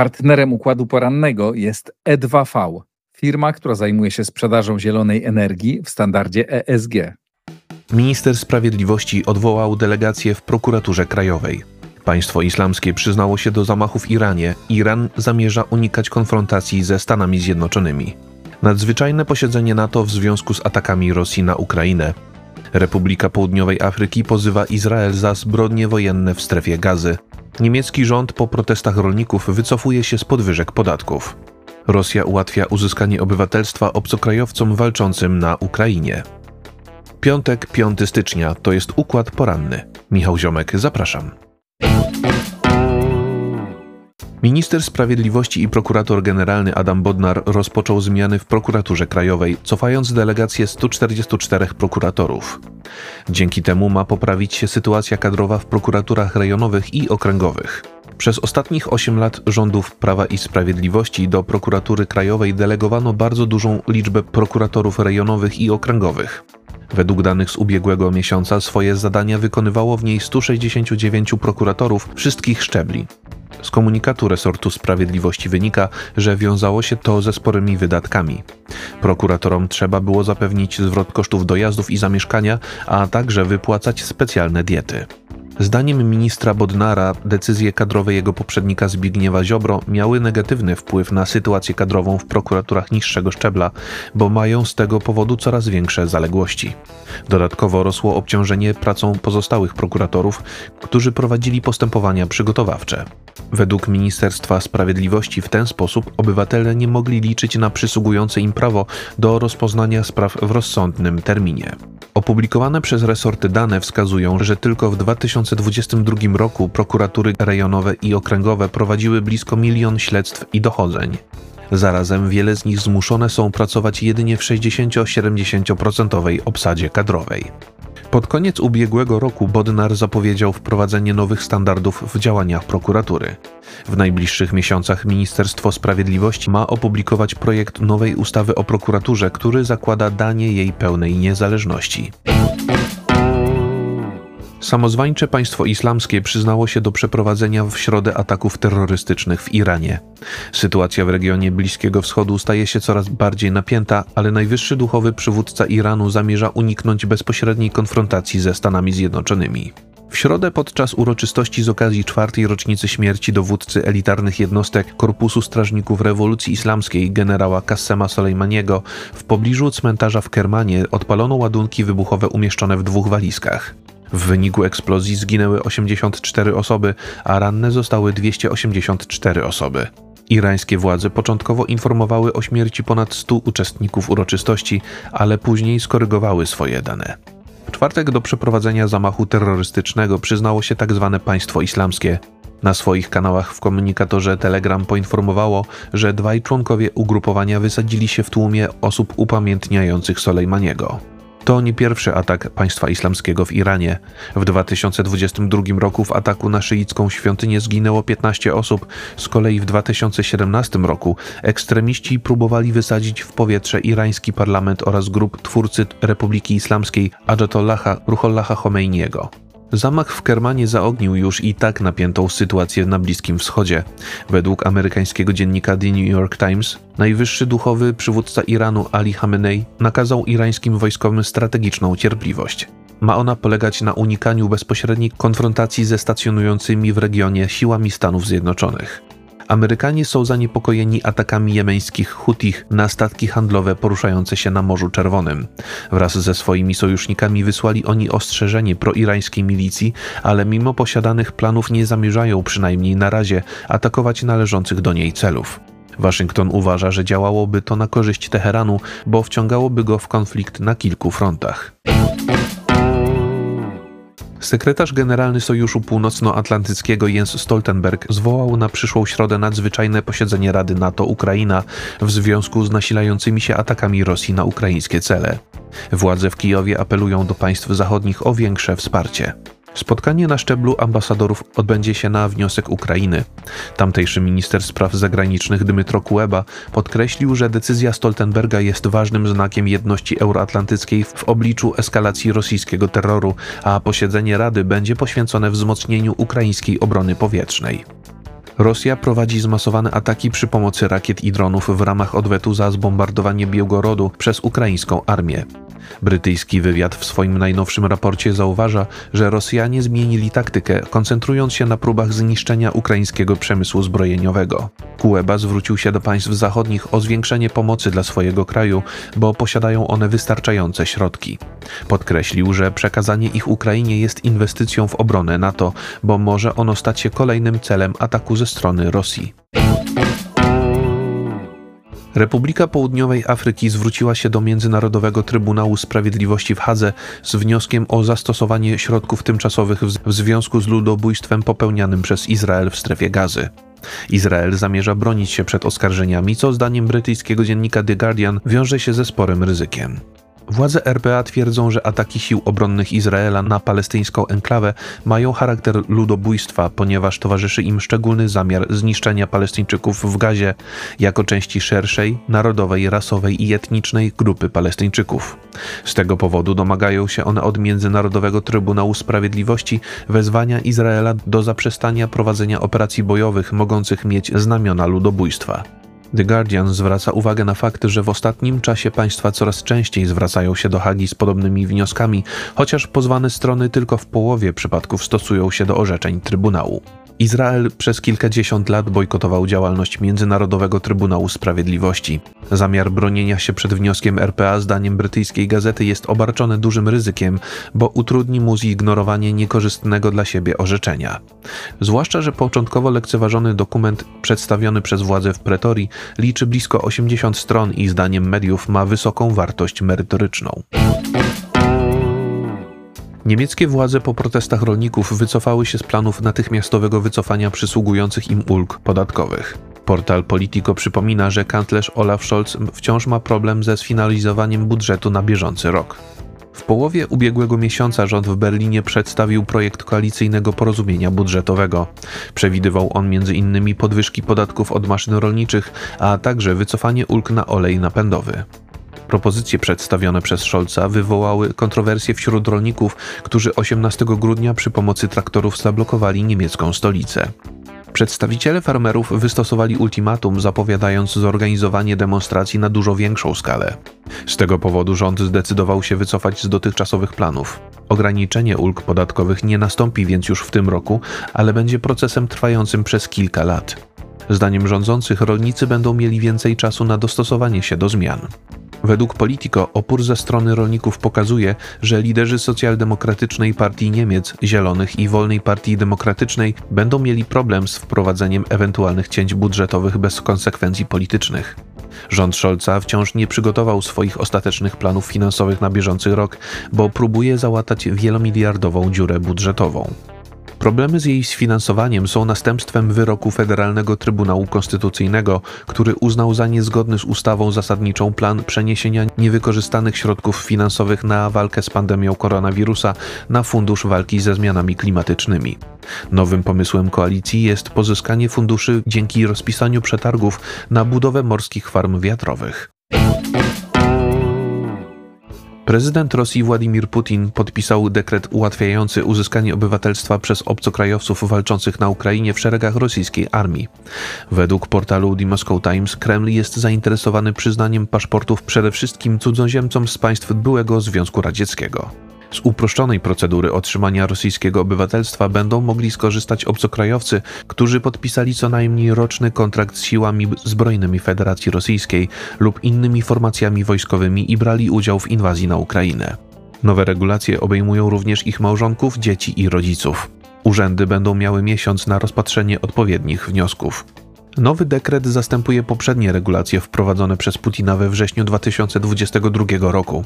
Partnerem układu porannego jest E2V, firma, która zajmuje się sprzedażą zielonej energii w standardzie ESG. Minister Sprawiedliwości odwołał delegację w prokuraturze krajowej. Państwo islamskie przyznało się do zamachów w Iranie. Iran zamierza unikać konfrontacji ze Stanami Zjednoczonymi. Nadzwyczajne posiedzenie NATO w związku z atakami Rosji na Ukrainę. Republika Południowej Afryki pozywa Izrael za zbrodnie wojenne w strefie gazy. Niemiecki rząd po protestach rolników wycofuje się z podwyżek podatków. Rosja ułatwia uzyskanie obywatelstwa obcokrajowcom walczącym na Ukrainie. Piątek, 5 stycznia to jest układ poranny. Michał Ziomek, zapraszam. Minister Sprawiedliwości i prokurator generalny Adam Bodnar rozpoczął zmiany w prokuraturze krajowej, cofając delegację 144 prokuratorów. Dzięki temu ma poprawić się sytuacja kadrowa w prokuraturach rejonowych i okręgowych. Przez ostatnich 8 lat rządów Prawa i Sprawiedliwości do prokuratury krajowej delegowano bardzo dużą liczbę prokuratorów rejonowych i okręgowych. Według danych z ubiegłego miesiąca swoje zadania wykonywało w niej 169 prokuratorów wszystkich szczebli. Z komunikatu resortu sprawiedliwości wynika, że wiązało się to ze sporymi wydatkami. Prokuratorom trzeba było zapewnić zwrot kosztów dojazdów i zamieszkania, a także wypłacać specjalne diety. Zdaniem ministra Bodnara decyzje kadrowe jego poprzednika Zbigniewa Ziobro miały negatywny wpływ na sytuację kadrową w prokuraturach niższego szczebla, bo mają z tego powodu coraz większe zaległości. Dodatkowo rosło obciążenie pracą pozostałych prokuratorów, którzy prowadzili postępowania przygotowawcze. Według Ministerstwa Sprawiedliwości w ten sposób obywatele nie mogli liczyć na przysługujące im prawo do rozpoznania spraw w rozsądnym terminie. Opublikowane przez resorty dane wskazują, że tylko w 2022 roku prokuratury rejonowe i okręgowe prowadziły blisko milion śledztw i dochodzeń. Zarazem wiele z nich zmuszone są pracować jedynie w 60-70% obsadzie kadrowej. Pod koniec ubiegłego roku Bodnar zapowiedział wprowadzenie nowych standardów w działaniach prokuratury. W najbliższych miesiącach Ministerstwo Sprawiedliwości ma opublikować projekt nowej ustawy o prokuraturze, który zakłada danie jej pełnej niezależności. Samozwańcze państwo islamskie przyznało się do przeprowadzenia w środę ataków terrorystycznych w Iranie. Sytuacja w regionie Bliskiego Wschodu staje się coraz bardziej napięta, ale najwyższy duchowy przywódca Iranu zamierza uniknąć bezpośredniej konfrontacji ze Stanami Zjednoczonymi. W środę podczas uroczystości z okazji czwartej rocznicy śmierci dowódcy elitarnych jednostek Korpusu Strażników Rewolucji Islamskiej generała Kassema Soleimaniego w pobliżu cmentarza w Kermanie odpalono ładunki wybuchowe umieszczone w dwóch walizkach. W wyniku eksplozji zginęły 84 osoby, a ranne zostały 284 osoby. Irańskie władze początkowo informowały o śmierci ponad 100 uczestników uroczystości, ale później skorygowały swoje dane. W czwartek do przeprowadzenia zamachu terrorystycznego przyznało się tzw. Tak państwo islamskie. Na swoich kanałach w komunikatorze Telegram poinformowało, że dwaj członkowie ugrupowania wysadzili się w tłumie osób upamiętniających Soleimaniego. To nie pierwszy atak państwa islamskiego w Iranie. W 2022 roku w ataku na szyicką świątynię zginęło 15 osób, z kolei w 2017 roku ekstremiści próbowali wysadzić w powietrze irański parlament oraz grup twórcy Republiki Islamskiej Ajatollaha Ruhollaha Khomeiniego. Zamach w Kermanie zaognił już i tak napiętą sytuację na Bliskim Wschodzie. Według amerykańskiego dziennika The New York Times, najwyższy duchowy przywódca Iranu Ali Khamenei nakazał irańskim wojskowym strategiczną cierpliwość. Ma ona polegać na unikaniu bezpośredniej konfrontacji ze stacjonującymi w regionie siłami Stanów Zjednoczonych. Amerykanie są zaniepokojeni atakami jemeńskich Hutich na statki handlowe poruszające się na Morzu Czerwonym. Wraz ze swoimi sojusznikami wysłali oni ostrzeżenie proirańskiej milicji, ale mimo posiadanych planów nie zamierzają przynajmniej na razie atakować należących do niej celów. Waszyngton uważa, że działałoby to na korzyść Teheranu, bo wciągałoby go w konflikt na kilku frontach. Sekretarz Generalny Sojuszu Północnoatlantyckiego Jens Stoltenberg zwołał na przyszłą środę nadzwyczajne posiedzenie Rady NATO-Ukraina w związku z nasilającymi się atakami Rosji na ukraińskie cele. Władze w Kijowie apelują do państw zachodnich o większe wsparcie. Spotkanie na szczeblu ambasadorów odbędzie się na wniosek Ukrainy. Tamtejszy minister spraw zagranicznych Dmytro Kuleba podkreślił, że decyzja Stoltenberga jest ważnym znakiem jedności euroatlantyckiej w obliczu eskalacji rosyjskiego terroru, a posiedzenie Rady będzie poświęcone wzmocnieniu ukraińskiej obrony powietrznej. Rosja prowadzi zmasowane ataki przy pomocy rakiet i dronów w ramach odwetu za zbombardowanie Białgorodu przez ukraińską armię. Brytyjski wywiad w swoim najnowszym raporcie zauważa, że Rosjanie zmienili taktykę, koncentrując się na próbach zniszczenia ukraińskiego przemysłu zbrojeniowego. Kuleba zwrócił się do państw zachodnich o zwiększenie pomocy dla swojego kraju, bo posiadają one wystarczające środki. Podkreślił, że przekazanie ich Ukrainie jest inwestycją w obronę NATO, bo może ono stać się kolejnym celem ataku ze strony Rosji. Republika Południowej Afryki zwróciła się do Międzynarodowego Trybunału Sprawiedliwości w Hadze z wnioskiem o zastosowanie środków tymczasowych w związku z ludobójstwem popełnianym przez Izrael w strefie gazy. Izrael zamierza bronić się przed oskarżeniami, co zdaniem brytyjskiego dziennika The Guardian wiąże się ze sporym ryzykiem. Władze RPA twierdzą, że ataki sił obronnych Izraela na palestyńską enklawę mają charakter ludobójstwa, ponieważ towarzyszy im szczególny zamiar zniszczenia Palestyńczyków w Gazie jako części szerszej, narodowej, rasowej i etnicznej grupy Palestyńczyków. Z tego powodu domagają się one od Międzynarodowego Trybunału Sprawiedliwości wezwania Izraela do zaprzestania prowadzenia operacji bojowych mogących mieć znamiona ludobójstwa. The Guardian zwraca uwagę na fakt, że w ostatnim czasie państwa coraz częściej zwracają się do Hagi z podobnymi wnioskami, chociaż pozwane strony tylko w połowie przypadków stosują się do orzeczeń Trybunału. Izrael przez kilkadziesiąt lat bojkotował działalność Międzynarodowego Trybunału Sprawiedliwości. Zamiar bronienia się przed wnioskiem RPA zdaniem brytyjskiej gazety jest obarczony dużym ryzykiem, bo utrudni mu zignorowanie niekorzystnego dla siebie orzeczenia. Zwłaszcza, że początkowo lekceważony dokument przedstawiony przez władze w Pretorii liczy blisko 80 stron i zdaniem mediów ma wysoką wartość merytoryczną. Niemieckie władze po protestach rolników wycofały się z planów natychmiastowego wycofania przysługujących im ulg podatkowych. Portal Politico przypomina, że kanclerz Olaf Scholz wciąż ma problem ze sfinalizowaniem budżetu na bieżący rok. W połowie ubiegłego miesiąca rząd w Berlinie przedstawił projekt koalicyjnego porozumienia budżetowego. Przewidywał on m.in. podwyżki podatków od maszyn rolniczych, a także wycofanie ulg na olej napędowy. Propozycje przedstawione przez Scholza wywołały kontrowersje wśród rolników, którzy 18 grudnia przy pomocy traktorów zablokowali niemiecką stolicę. Przedstawiciele farmerów wystosowali ultimatum, zapowiadając zorganizowanie demonstracji na dużo większą skalę. Z tego powodu rząd zdecydował się wycofać z dotychczasowych planów. Ograniczenie ulg podatkowych nie nastąpi więc już w tym roku, ale będzie procesem trwającym przez kilka lat. Zdaniem rządzących rolnicy będą mieli więcej czasu na dostosowanie się do zmian. Według Politico opór ze strony rolników pokazuje, że liderzy socjaldemokratycznej partii Niemiec, Zielonych i Wolnej Partii Demokratycznej będą mieli problem z wprowadzeniem ewentualnych cięć budżetowych bez konsekwencji politycznych. Rząd Scholza wciąż nie przygotował swoich ostatecznych planów finansowych na bieżący rok, bo próbuje załatać wielomiliardową dziurę budżetową. Problemy z jej sfinansowaniem są następstwem wyroku Federalnego Trybunału Konstytucyjnego, który uznał za niezgodny z ustawą zasadniczą plan przeniesienia niewykorzystanych środków finansowych na walkę z pandemią koronawirusa na Fundusz Walki ze Zmianami Klimatycznymi. Nowym pomysłem koalicji jest pozyskanie funduszy dzięki rozpisaniu przetargów na budowę morskich farm wiatrowych. Prezydent Rosji Władimir Putin podpisał dekret ułatwiający uzyskanie obywatelstwa przez obcokrajowców walczących na Ukrainie w szeregach rosyjskiej armii. Według portalu The Moscow Times Kreml jest zainteresowany przyznaniem paszportów przede wszystkim cudzoziemcom z państw byłego Związku Radzieckiego. Z uproszczonej procedury otrzymania rosyjskiego obywatelstwa będą mogli skorzystać obcokrajowcy, którzy podpisali co najmniej roczny kontrakt z siłami zbrojnymi Federacji Rosyjskiej lub innymi formacjami wojskowymi i brali udział w inwazji na Ukrainę. Nowe regulacje obejmują również ich małżonków, dzieci i rodziców. Urzędy będą miały miesiąc na rozpatrzenie odpowiednich wniosków. Nowy dekret zastępuje poprzednie regulacje wprowadzone przez Putina we wrześniu 2022 roku.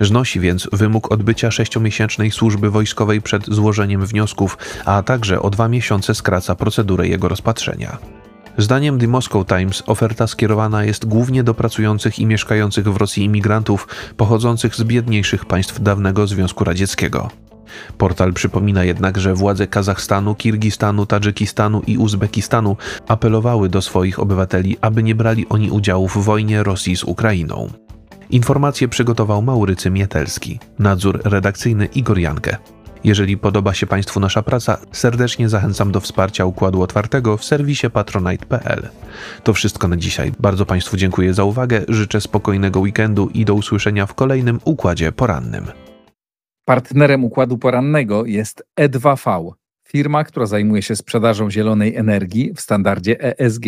Znosi więc wymóg odbycia sześciomiesięcznej służby wojskowej przed złożeniem wniosków, a także o dwa miesiące skraca procedurę jego rozpatrzenia. Zdaniem The Moscow Times oferta skierowana jest głównie do pracujących i mieszkających w Rosji imigrantów pochodzących z biedniejszych państw dawnego Związku Radzieckiego. Portal przypomina jednak, że władze Kazachstanu, Kirgistanu, Tadżykistanu i Uzbekistanu apelowały do swoich obywateli, aby nie brali oni udziału w wojnie Rosji z Ukrainą. Informacje przygotował Maurycy Mietelski, nadzór redakcyjny Igor Jankę. Jeżeli podoba się Państwu nasza praca, serdecznie zachęcam do wsparcia Układu Otwartego w serwisie patronite.pl. To wszystko na dzisiaj. Bardzo Państwu dziękuję za uwagę, życzę spokojnego weekendu i do usłyszenia w kolejnym Układzie Porannym. Partnerem układu porannego jest E2V, firma, która zajmuje się sprzedażą zielonej energii w standardzie ESG.